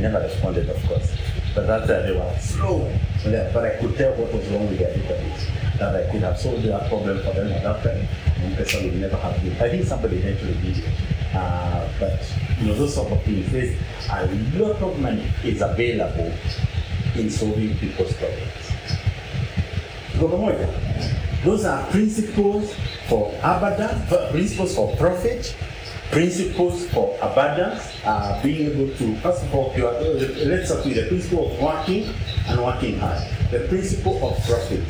He never responded, of course. But that uh, they were slow. So that, but I could tell what was wrong with their database. That I could have solved that problem for them at that time. And person would never have been. I think somebody eventually did it. Uh, but you know, those sort of things. There's a lot of money is available in solving people's problems. Those are principles for abundance, principles for profit, principles for abundance, uh, being able to, first of all, let's start with the principle of working and working hard. The principle of profit.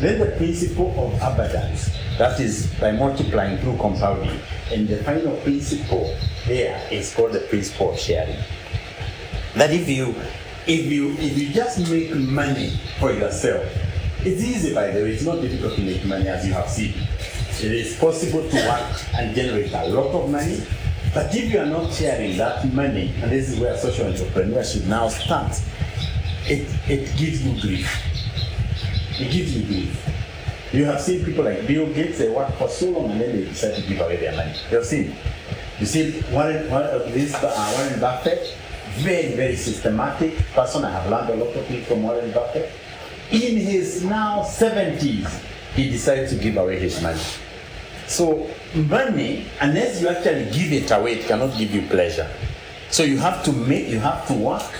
Then the principle of abundance. That is by multiplying through compounding. And the final principle there is called the principle of sharing. That if you if you if you just make money for yourself, it's easy by the way, it's not difficult to make money as you have seen. It is possible to work and generate a lot of money, but if you are not sharing that money, and this is where social entrepreneurship now starts, it, it gives you grief. It gives you grief. You have seen people like Bill Gates, they work for so long and then they decide to give away their money. You have seen. You see, Warren, Warren, this, uh, Warren Buffett, very, very systematic person. I have learned a lot of things from Warren Buffett. In his now 70s, he decided to give away his money. So, money, unless you actually give it away, it cannot give you pleasure. So, you have to make, you have to work,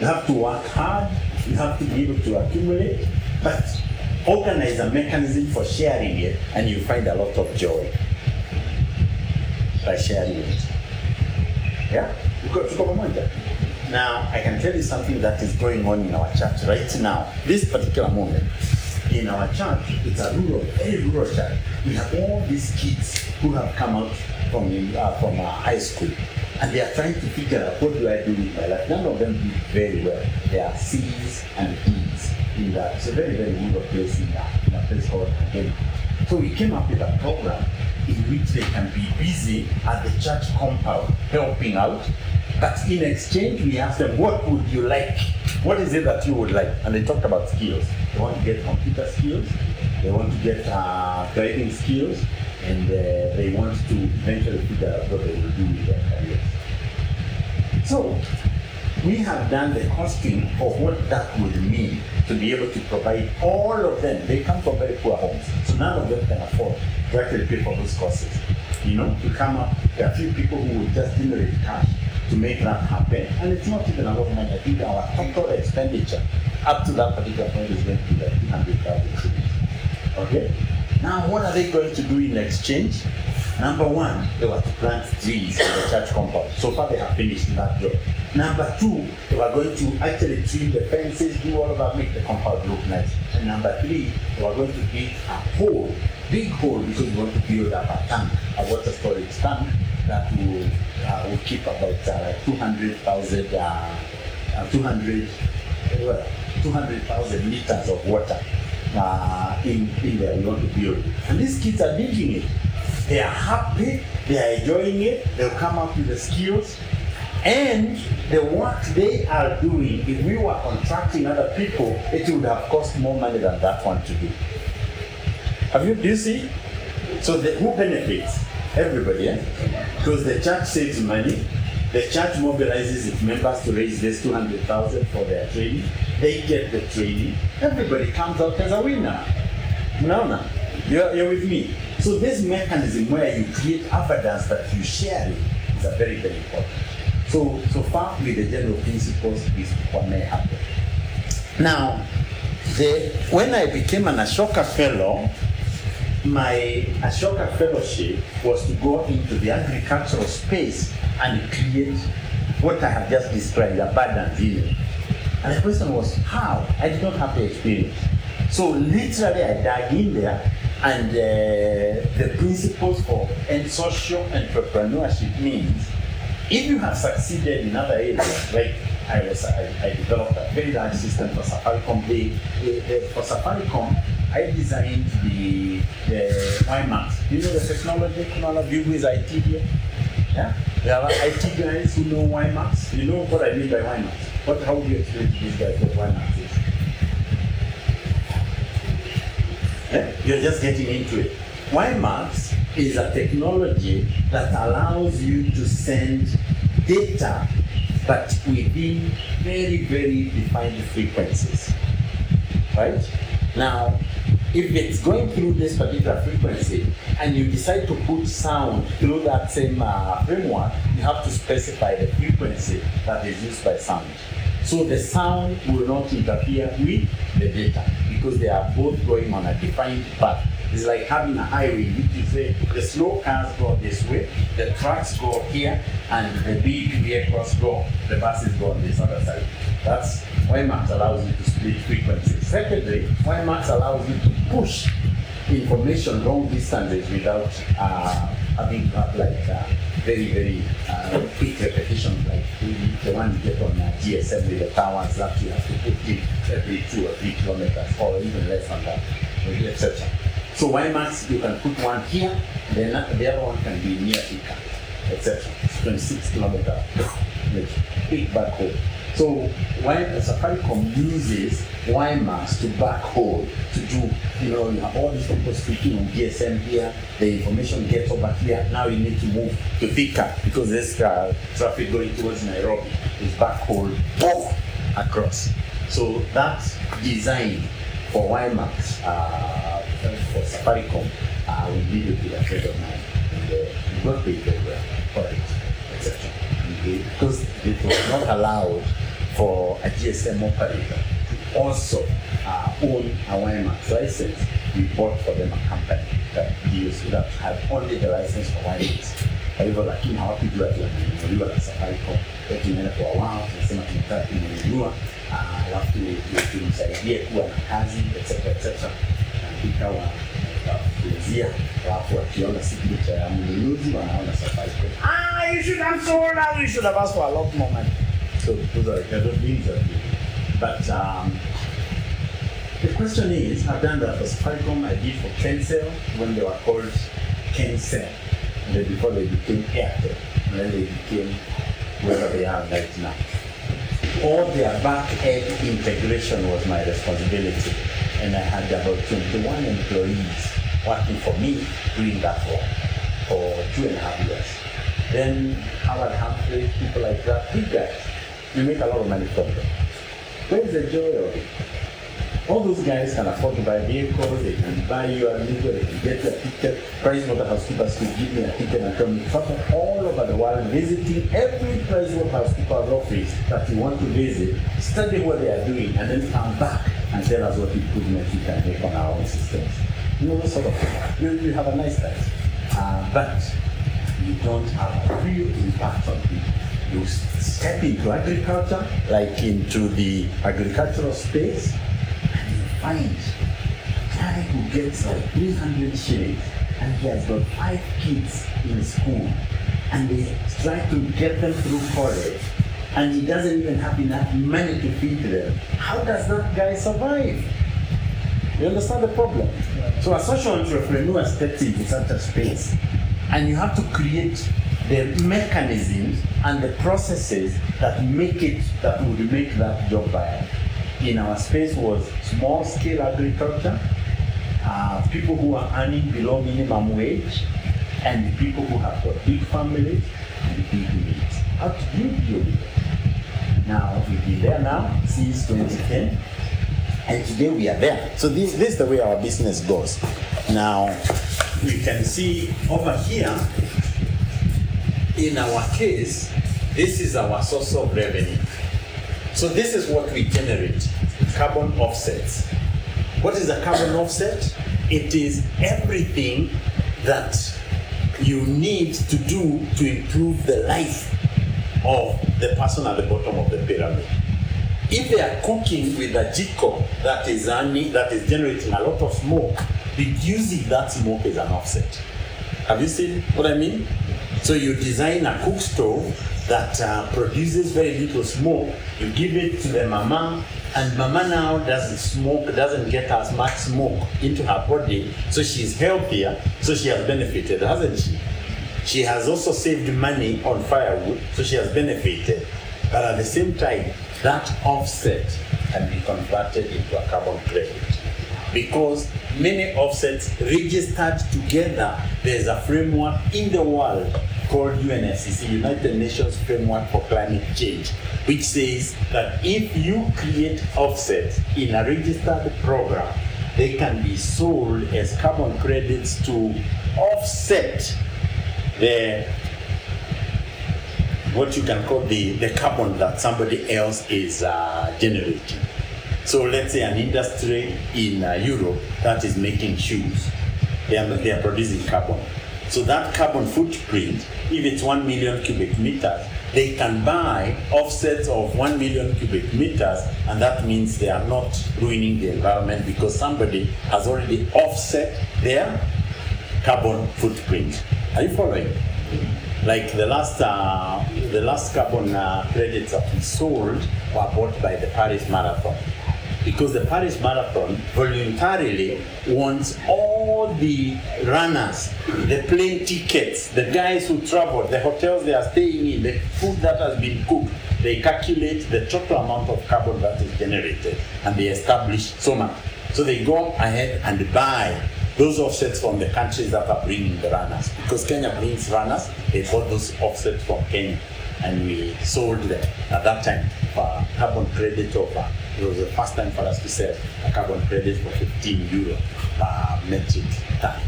you have to work hard, you have to be able to accumulate, but organize a mechanism for sharing it, and you find a lot of joy by sharing it. Yeah? Now, I can tell you something that is going on in our church right now, this particular moment. In our church, it's a rural, very rural church. We have all these kids who have come out from, uh, from high school and they are trying to figure out what do I do with my life. None of them do very well. They are C's and E's in that. It's a very, very rural place in, that, in place called Kagemi. So we came up with a program in which they can be busy at the church compound helping out. But in exchange, we asked them, what would you like? What is it that you would like? And they talked about skills. They want to get computer skills, they want to get uh, driving skills, and uh, they want to eventually figure out what they will do with their careers. So, we have done the costing of what that would mean to be able to provide all of them. They come from very poor homes, so none of them can afford to pay for those courses. You know, to come up, there are a few people who will just generate cash to make that happen, and it's not even a of money. I think our total expenditure up to that particular point is going to be like 200,000. Okay? Now, what are they going to do in exchange? Number one, they were to plant trees in the church compound. So far, they have finished that job. Number two, they were going to actually trim the fences, do all of that, make the compound look nice. And number three, they were going to dig a hole, big hole, because we want to build up a tank, a water storage tank that will, uh, will keep about uh, 200,000 uh, uh, 200, well, 200,000 liters of water uh, in, in. We want to build. And these kids are digging it. They are happy, they are enjoying it, they'll come up with the skills. And the work they are doing, if we were contracting other people, it would have cost more money than that one to do. Have you, do you see? So the, who benefits? Everybody? Because the church saves money, the church mobilizes its members to raise this 200,000 for their training. They get the training. Everybody comes out as a winner. No, no. You're, you're with me. So this mechanism where you create abundance that you share it is a very, very important. So, so far with the general principles is what may happen. Now, the, when I became an Ashoka Fellow, my Ashoka Fellowship was to go into the agricultural space and create what I have just described, abundance in it. And the question was, how? I did not have the experience. So literally I dug in there and uh, the principles for and social entrepreneurship means if you have succeeded in other areas, like I was, I, I developed a very large system for Safaricom. The, the, the, for Safaricom, I designed the the WiMAX. You know the technology? Who is IT here? Yeah? There are IT guys who know WiMAX. You know what I mean by WiMAX. What, how do you explain to these guys what WiMAX is? Yeah? You're just getting into it. WiMAX is a technology that allows you to send data but within very, very defined frequencies. Right? Now, if it's going through this particular frequency and you decide to put sound through that same uh, framework, you have to specify the frequency that is used by sound. So the sound will not interfere with the data because they are both going on a defined path. It's like having a highway, you say the slow cars go this way, the trucks go here, and the big vehicles go, the buses go on this other side. That's WiMAX allows you to split frequencies. Secondly, WiMAX allows you to push information long distances without uh, having have like uh, very, very uh, quick repetition, like the one you get on uh, GSM with the towers that you have to put in every two or three kilometers, or even less than that, etc. So WiMAX, you can put one here, then the other one can be near Thika, etc. It's 26 kilometers, big backhaul. So when Safaricom uses WiMAX to backhaul to do, you know, you have all these people speaking on GSM here, the information gets over here, now you need to move to Thika because this uh, traffic going towards Nairobi is backhaul across. So that's designed for WiMAX. Uh, for Safaricom, uh, we did it with a of mine, and uh, we got paid very well for it, etc. Because it was not allowed for a GSM operator to also uh, own a WiMAX license. We bought for them a company that deals would have had only the license for WiMAX. Kwa hivyo lakini hawakujua tu wamenunuliwa na Safaricom, kwa tumeenda kwa wao, tunasema tunataka kununua, alafu tumsaidie kuwa na kazi etc etc ikawa kuuzia alafu wakiona signature ya mnunuzi wanaona Safaricom. Ah, you should have sold us. You should have asked for a lot more money. So those are of things that we But um, the question is, I've done that for Safaricom. I did for Kencell when they were called Kencell, and then before they became Airtel, and then they became where they are right now. All their back-end integration was my responsibility and I had about 21 employees working for me doing that work for two and a half years. Then Howard Humphrey, people like that, big guys, you make a lot of money from them. Where's the joy of it? All those guys can afford to buy vehicles, they can buy you a vehicle, they can get a ticket. Price Housekeepers could give me a ticket and come travel all over the world, visiting every Price Housekeepers office that you want to visit, study what they are doing, and then come back and tell us what improvements we can make on our own systems. You know, sort of, thing. you, you have a nice life, uh, but you don't have a real impact on people. You step into agriculture, like into the agricultural space, and you find a guy who gets like 300 shillings and he has got five kids in school and they try to get them through college and he doesn't even have enough money to feed them, how does that guy survive? You understand the problem? So a social entrepreneur steps into such a space and you have to create the mechanisms and the processes that make it, that would make that job viable. In our space was small scale agriculture, uh, people who are earning below minimum wage, and people who have got big families and big needs. How you deal with it? Now, we've been there now since 2010, and today we are there. So this, this is the way our business goes. Now, we can see over here, in our case, this is our source of revenue. So this is what we generate, carbon offsets. What is a carbon offset? It is everything that you need to do to improve the life of the person at the bottom of the pyramid. If they are cooking with a jiko that is that is generating a lot of smoke, reducing that smoke is an offset. Have you seen what I mean? So you design a cook stove that uh, produces very little smoke. You give it to the mama, and mama now doesn't smoke, doesn't get as much smoke into her body, so she's healthier. So she has benefited, hasn't she? She has also saved money on firewood, so she has benefited. But at the same time, that offset can be converted into a carbon credit. Because many offsets registered together, there's a framework in the world called UNFCCC, United Nations Framework for Climate Change, which says that if you create offsets in a registered program, they can be sold as carbon credits to offset the what you can call the, the carbon that somebody else is uh, generating. So let's say an industry in uh, Europe that is making shoes, they are, they are producing carbon. So that carbon footprint, if it's 1 million cubic meters, they can buy offsets of 1 million cubic meters, and that means they are not ruining the environment because somebody has already offset their carbon footprint. Are you following? Like the last, uh, the last carbon uh, credits that we sold were bought by the Paris Marathon. Because the Paris Marathon voluntarily wants all the runners, the plane tickets, the guys who travel, the hotels they are staying in, the food that has been cooked, they calculate the total amount of carbon that is generated and they establish so much. So they go ahead and buy those offsets from the countries that are bringing the runners. Because Kenya brings runners, they bought those offsets from Kenya and we sold them at that time for carbon credit offer. Uh, it was the first time for us to sell a carbon credit for 15 euro per metric ton.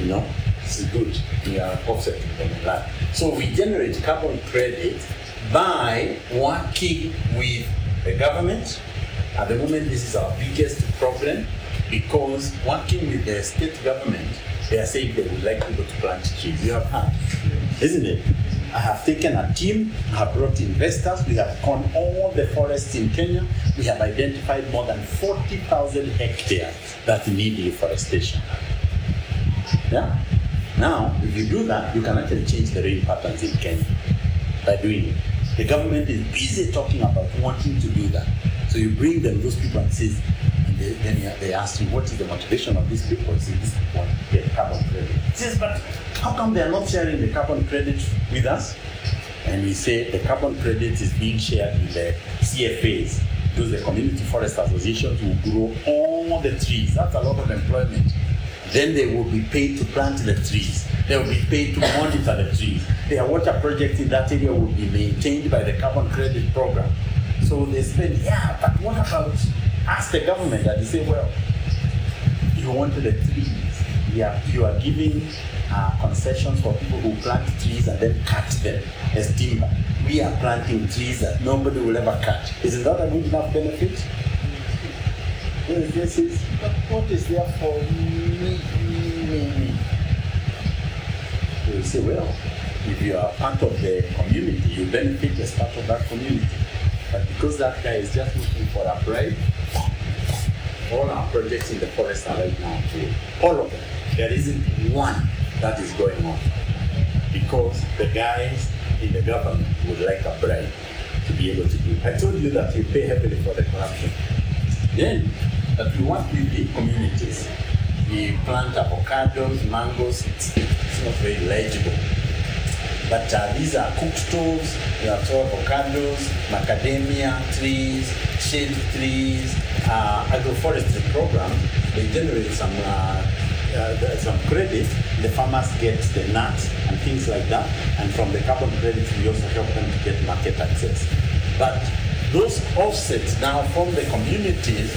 You know, this is good. We are offsetting them that. So we generate carbon credit by working with the government. At the moment, this is our biggest problem because working with the state government, they are saying they would like people to plant trees. You have heard, isn't it? I have taken a team, I have brought investors, we have gone all the forests in Kenya, we have identified more than 40,000 hectares that need reforestation. Yeah? Now, if you do that, you can actually change the rain patterns in Kenya by doing it. The government is busy talking about wanting to do that. So you bring them those people and says, they, then they ask you, what is the motivation of these people? See, these people get carbon credit. He says, but how come they are not sharing the carbon credit with us? And we say the carbon credit is being shared with the CFAs, those the community forest associations will grow all the trees. That's a lot of employment. Then they will be paid to plant the trees. They will be paid to monitor the trees. Their water project in that area will be maintained by the carbon credit program. So they spend, yeah, but what about ask the government that they say, well, you wanted the trees. Yeah, you are giving uh, concessions for people who plant trees and then cut them as timber. We are planting trees that nobody will ever cut. Isn't that a good enough benefit? This is, but what is there for me, me, me, me? You say, well, if you are part of the community, you benefit as part of that community. But because that guy is just looking for a bribe, all our projects in the forest are right now failed. All of them. There isn't one that is going on. Because the guys in the government would like a bribe to be able to do. I told you that we pay heavily for the corruption. Then, that we want to the communities. We plant avocados, mangoes, it's, it's not very legible but uh, these are cookstoves, we have avocados, macadamia trees, shade trees, uh, agroforestry program. They generate some uh, uh, some credit. The farmers get the nuts and things like that. And from the carbon credits, we also help them to get market access. But those offsets now from the communities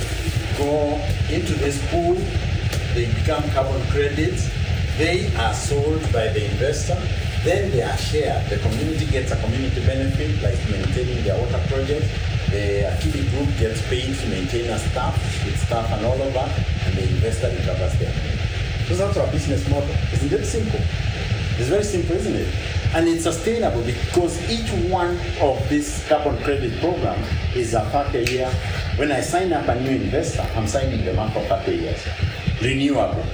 go into this pool. They become carbon credits. They are sold by the investor then they are shared. The community gets a community benefit, like maintaining their water project. The activity group gets paid to maintain a staff, with staff and all of that, and the investor recovers their money. So that's our business model. Isn't it simple? It's very simple, isn't it? And it's sustainable because each one of these carbon credit programs is a 30 year. When I sign up a new investor, I'm signing them up for 30 years. Renewable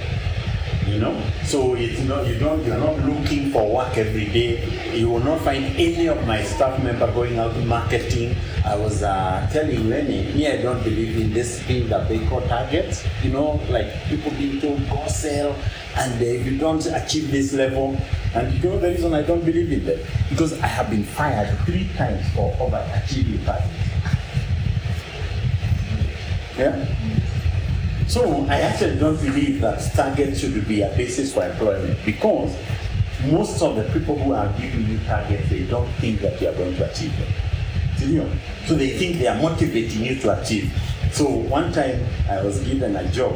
you know. So it's not you don't you're not looking for work every day. You will not find any of my staff member going out marketing. I was uh, telling Lenny, me I don't believe in this thing that they call targets. You know, like people being told go sell, and uh, if you don't achieve this level, and you know the reason I don't believe in that because I have been fired three times for over achieving targets. Yeah. So I actually don't believe that target should be a basis for employment because most of the people who are giving you targets, they don't think that you are going to achieve them. So they think they are motivating you to achieve. So one time I was given a job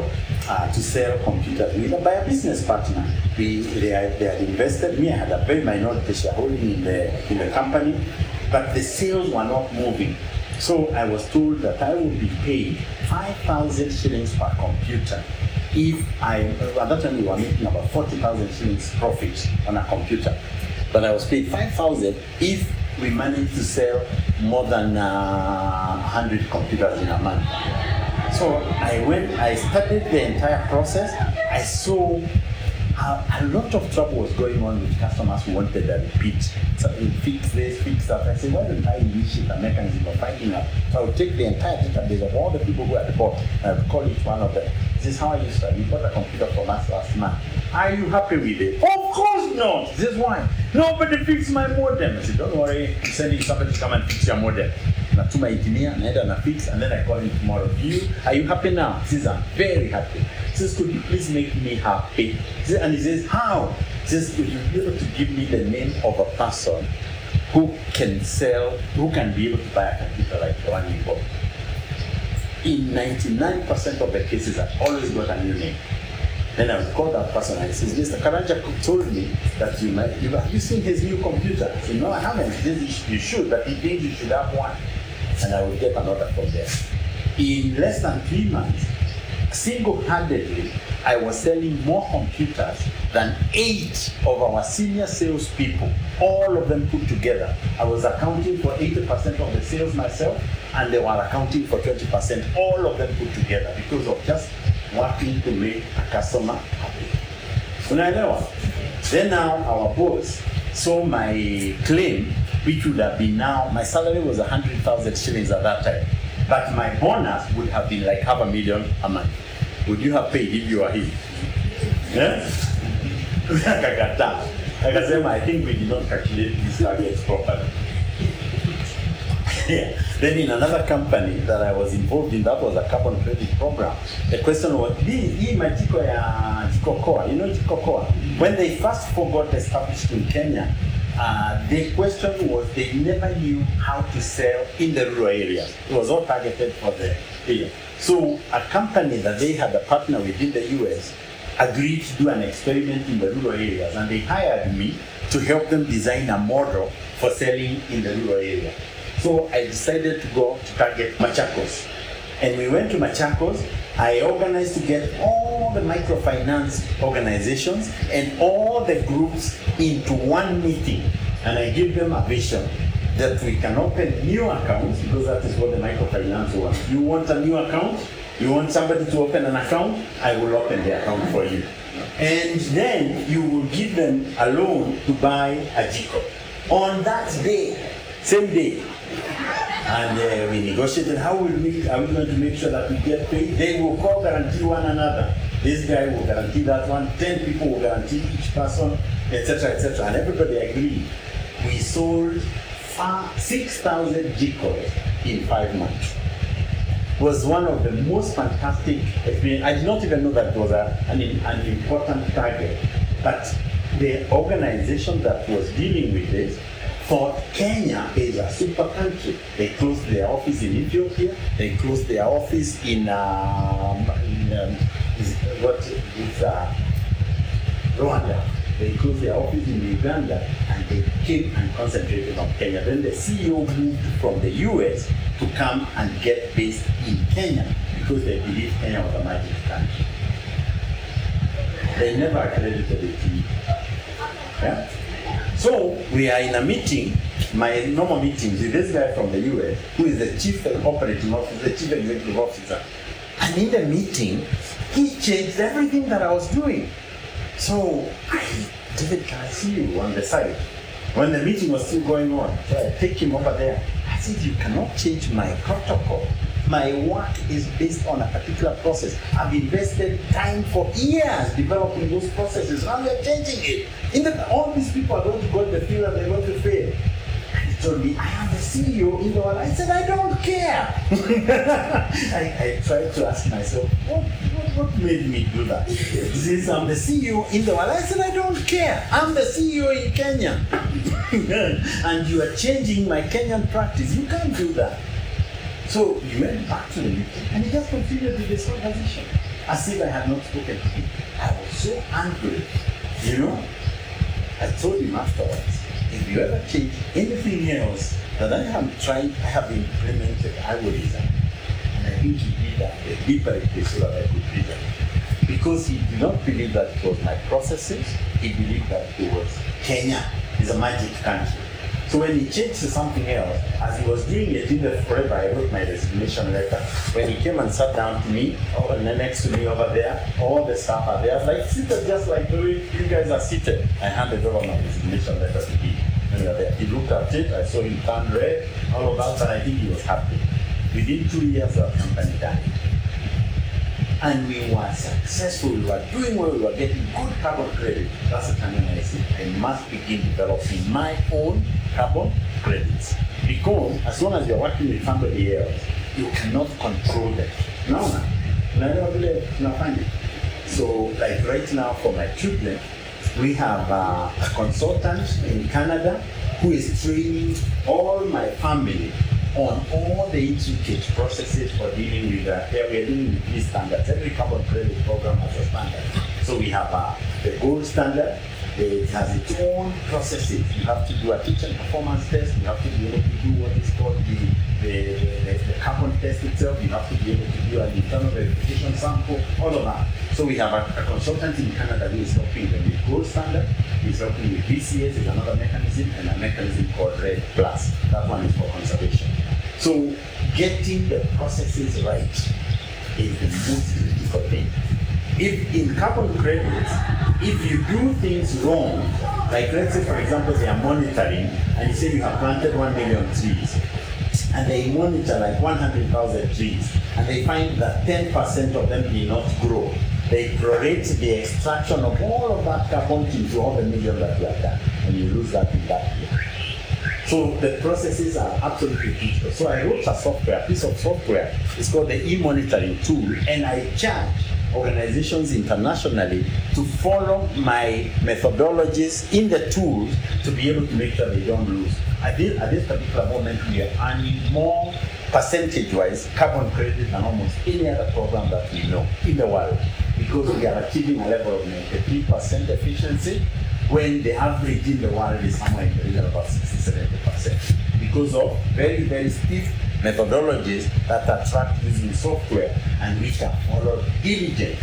uh, to sell computers with, by a business partner. We, they, had, they had invested me, I had a very minority shareholding in the, in the company, but the sales were not moving. So I was told that I would be paid 5,000 shillings per computer if I, at that time we were making about 40,000 shillings profit on a computer. But I was paid 5,000 if we managed to sell more than uh, 100 computers in a month. So I went, I studied the entire process. I saw a, a lot of trouble was going on with customers who wanted a repeat. So fix this, fix that. I said, why don't I initiate a mechanism of finding out? So I would take the entire database of all the people who had bought and I would call each one of them. This is how I used to. You bought a computer from us last month. Are you happy with it? Of course not. This is why. Nobody fixed my modem. I said, don't worry, I'm sending somebody to come and fix your modem. Natuma engineer, naenda na fix, and then I call him tomorrow. You, are you happy now? Says, I'm very happy. Says, could you please make me happy? And he says, how? He says, could you be able to give me the name of a person who can sell, who can be able to buy a computer like the one you bought? In 99% of the cases, I always got a new name. Then I would call that person and he says, Mr. Karanja told me that you might, you, have you seen his new computer? I said, no, I haven't. He says, you should, but he thinks you should have one. And I would get another from there. In less than three months, single-handedly, I was selling more computers than eight of our senior salespeople, all of them put together. I was accounting for 80% of the sales myself, and they were accounting for 20%, all of them put together, because of just working to make a customer happy. Unaelewa? Then now our boss saw my claim, which would have been now, my salary was 100,000 shillings at that time. But my bonus would have been like half a million a month. Would you have paid if you were here? Yeah? Akasema, I think we did not calculate these targets properly. Yeah. Then in another company that I was involved in, that was a carbon credit program. The question was, hii you know jikokoa? When they first forgot established in Kenya, uh, the question was they never knew how to sell in the rural areas. It was all targeted for the area. So a company that they had a partner with in the US agreed to do an experiment in the rural areas and they hired me to help them design a model for selling in the rural area. So I decided to go to target Machakos. And we went to Machakos. I organized to get all the microfinance organizations and all the groups into one meeting. And I give them a vision that we can open new accounts because that is what the microfinance wants. You want a new account? You want somebody to open an account? I will open the account for you. And then you will give them a loan to buy a Jiko. On that day, same day, and uh, we negotiated how will we are we going to make sure that we get paid. They will call guarantee one another. This guy will guarantee that one. Ten people will guarantee each person, etc., etc. And everybody agreed. We sold six thousand Jikos in five months. It Was one of the most fantastic experience. I did not even know that it was a, an, an important target, but the organization that was dealing with this thought Kenya is a super country. They closed their office in Ethiopia. They closed their office in, um, in um, what is uh, Rwanda. They closed their office in Uganda and they came and concentrated on Kenya. Then the CEO moved from the US to come and get based in Kenya because they believed Kenya was a magic country. They never accredited it to me. Yeah? So we are in a meeting, my normal meetings with this guy from the US, who is the chief operating officer, the chief executive officer. And in the meeting, he changed everything that I was doing. So I, David, can I see you on the side? When the meeting was still going on, so I take him over there. I said, you cannot change my protocol. My work is based on a particular process. I've invested time for years developing those processes. Now you're changing it. In the, all these people are going to go to the field and they're going to fail. And he told me, I am the CEO in the one. I said, I don't care. I, I tried to ask myself, what, what what made me do that? Says, I'm the CEO in the world. I said, I don't care. I'm the CEO in Kenya. and you are changing my Kenyan practice. You can't do that. So he went back to the meeting and he just continued with this conversation as if I had not spoken to him. I was so angry, you know. I told him afterwards, if you ever change anything else that I have tried, I have implemented, I will resign. And I think he did that deliberately so that I could resign. Because he did not believe that it was my processes, he believed that it was Kenya is a magic country. So when he changed to something else, as he was doing it in the forever, I wrote my resignation letter. When he came and sat down to me, oh, and next to me over there, all the staff are there, like seated just like the way you guys are seated. I handed over my resignation letter to him. He looked at it, I saw him turn red, all of that, and I think he was happy. Within two years, our company died and we were successful, we were doing well, we were getting good carbon credit. That's the time when I said I must begin developing my own carbon credits. Because as long as you're working with somebody else, you cannot control them. Now, now, tunafanya. So, like right now for my children, we have uh, a consultant in Canada who is training all my family on all the intricate processes for dealing with uh, we are dealing with these standards. Every carbon credit program has a standard. So we have uh, the gold standard. It has its own processes. You have to do a teacher performance test. You have to be able to do what is called the, the, the, the carbon test itself. You have to be able to do an internal verification sample, all of that. So we have a, a consultant in Canada who is helping them with gold standard. He's helping with VCS, is another mechanism, and a mechanism called REDD Plus. That one is for conservation. So getting the processes right is the most critical thing. If in carbon credits, if you do things wrong, like let's say for example they are monitoring and you say you have planted one million trees, and they monitor like 100,000 trees, and they find that 10% of them did not grow, they prorate the extraction of all of that carbon into all the million that you have done, and you lose that in that. So the processes are absolutely critical. So I wrote a software, a piece of software. It's called the e-monitoring tool, and I charge organizations internationally to follow my methodologies in the tools to be able to make sure they don't lose. I think at this particular moment we are earning more percentage-wise carbon credit than almost any other program that we know in the world because we are achieving a level of 93% efficiency when the average in the world is somewhere in the region of about 60 70%. Because of very, very stiff methodologies that are tracked using software and which are followed diligently.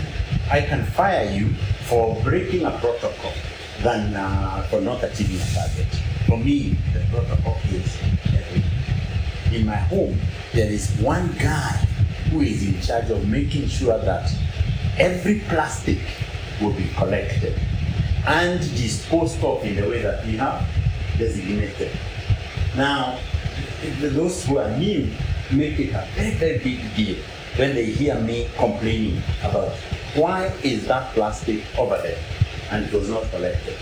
I can fire you for breaking a protocol than uh, for not achieving a target. For me, the protocol is everything. In my home, there is one guy who is in charge of making sure that every plastic will be collected and disposed of in the way that we have designated. Now, those who are new make it a very, very big deal when they hear me complaining about why is that plastic over there and it was not collected.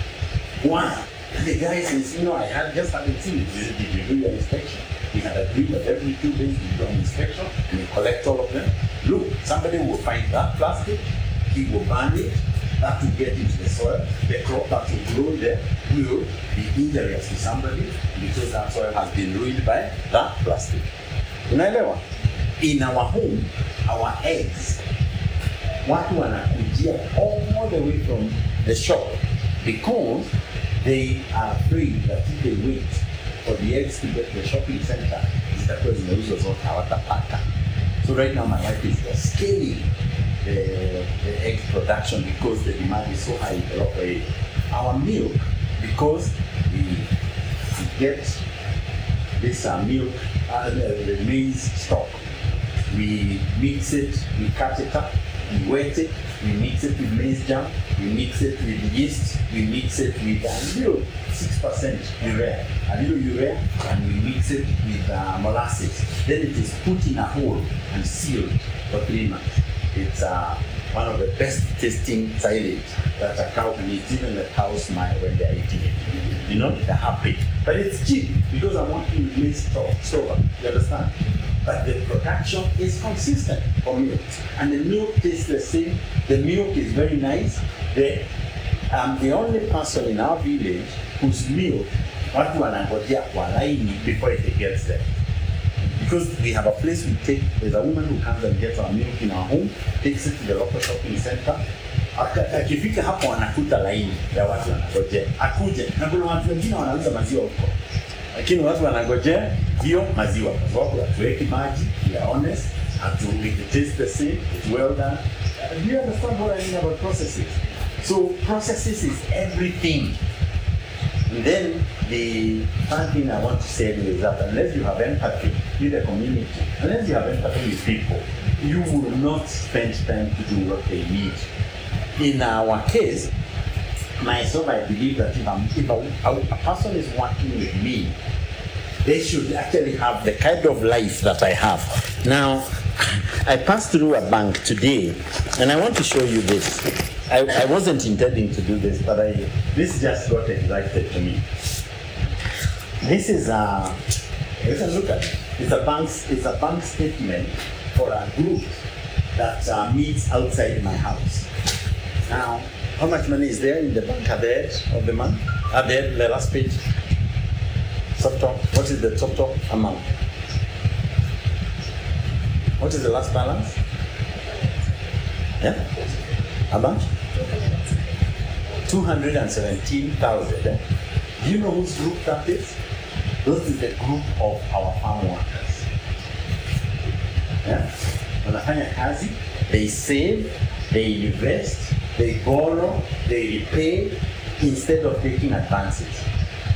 Why? And the guy says, you know, I had just haven't seen it. Did you do your inspection? We had agreed that every two days we do an inspection and we collect all of them. Look, somebody will find that plastic, he will burn it, that will get into the soil, the crop that will grow there will be injurious to somebody because that soil has been ruined by that plastic. Unaelewa? In our home, our eggs, watu wanakujia all the way from the shop because they are afraid that if they wait for the eggs to get to the shopping center, it's the zitakuwa zimeuzwa zote hawatapata. So right now my wife is scaling the, the egg production because the demand is so high in the local area. Our milk, because we, get this uh, milk, uh, the, the maize stock, we mix it, we cut it up, we wet it, we mix it with maize jam, we mix it with yeast, we mix it with a little 6% urea, a little urea, and we mix it with uh, molasses. Then it is put in a hole and sealed for three months. It's uh, one of the best tasting silage that a cow can eat. Even the cows smile when they're eating it. You know, they're happy. But it's cheap because I'm working with maize store. store. You understand? but the production is consistent for milk. And the milk tastes the same. The milk is very nice. The, I'm the only person in our village whose milk watu wanangojea kwa laini before it gets there. Because we have a place we take, there's a woman who comes and gets our milk in our home, takes it to the local shopping center. Akifika hapo anakuta laini ya watu wanangojea akuje, na kuna watu wengine wanauza maziwa huko, lakini watu wanangojea hiyo maziwa kwa sababu hatuweki maji, we are honest, hatu, it tastes the same, it's well done. Do you understand what I mean about processes? So processes is everything. And then the third thing I want to say is that unless you have empathy with the community, unless you have empathy with people, you will not spend time to do what they need. In our case, myself, I believe that if, I'm, if a, a, a person is working with me, they should actually have the kind of life that I have. Now, I passed through a bank today, and I want to show you this. I, I wasn't intending to do this, but I, this just got excited to me. This is a, you can look at it. It's a bank, it's a bank statement for a group that uh, meets outside my house. Now, how much money is there in the bank at the end of the month? At the end, the last page. Top top. What is the top top amount? What is the last balance? Yeah? How much? 217,000. Eh? Do you know whose group that is? This is the group of our farm workers. Yeah? Wanafanya kazi, they save, they invest, they borrow, they repay instead of taking advances.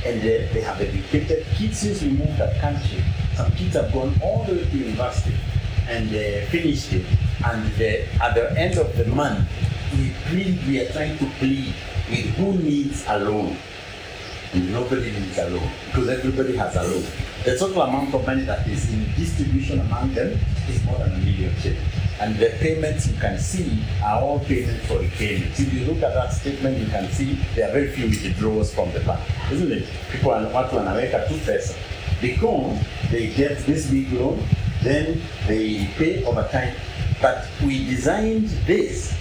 And they, they have educated kids since we moved that country. Some kids have gone all the way to university and finished it. And at the end of the month, we plead, we are trying to plead with who needs a loan. And nobody needs a loan because everybody has a loan. The total amount of money that is in distribution among them is more than a million shillings. And the payments you can see are all payments for repayments. If you look at that statement, you can see there are very few withdrawals from the bank, isn't it? People are watu wanaweka tu pesa. They come, they get this big loan, then they pay over time. But we designed this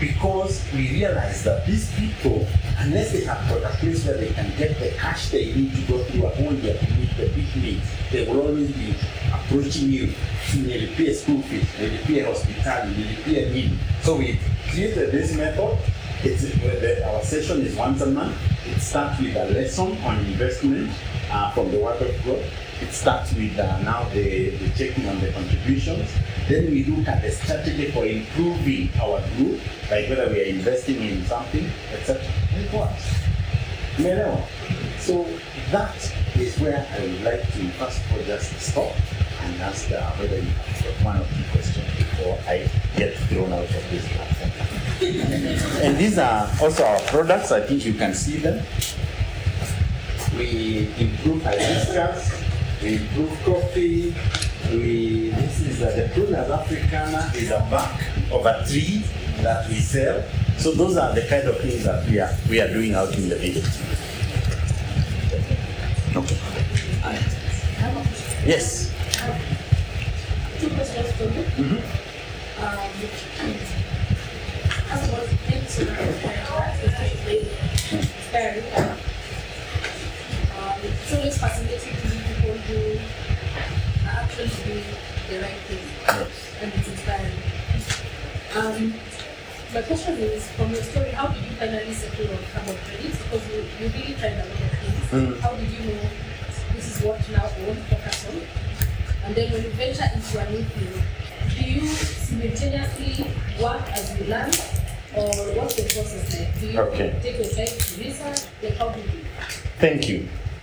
because we realize that these people, unless they have got a place where they can get the cash they need to go through a whole year to meet the big needs, they will always be approaching you. Nilipia school fees, nilipia hospitali, nilipia nini. So we created this method. It's, the, our session is once a month. It starts with a lesson on investment uh, from the Word of God. It starts with uh, now the, the checking on the contributions. Then we look at the strategy for improving our group, like whether we are investing in something, etc. And. Umeelewa? So that is where I would like to first of all just stop and ask uh, whether you have one or two questions before I get thrown out of this platform. and these are also our products. I think you can see them. We improve hibiscus, we improve coffee. We this is uh, the Prunus africana is a bark of a tree that we sell. So those are the kind of things that we are we are doing out in the village. Okay. Yes. Two questions for you. Um, first of all, thank you so for sharing It's very um, It's always fascinating to meet people who are actually doing the right thing, and it's inspiring. Um, my question is, from your story, how did you finally settle on carbon credits? Because you, you really tried a lot of things. Mm. How did you know this is what you now own, focus on? And then when you venture into a new field, do you simultaneously work as you learn? Or what's the process like? Do you Okay. take your time to research? Like how do you do? Thank you.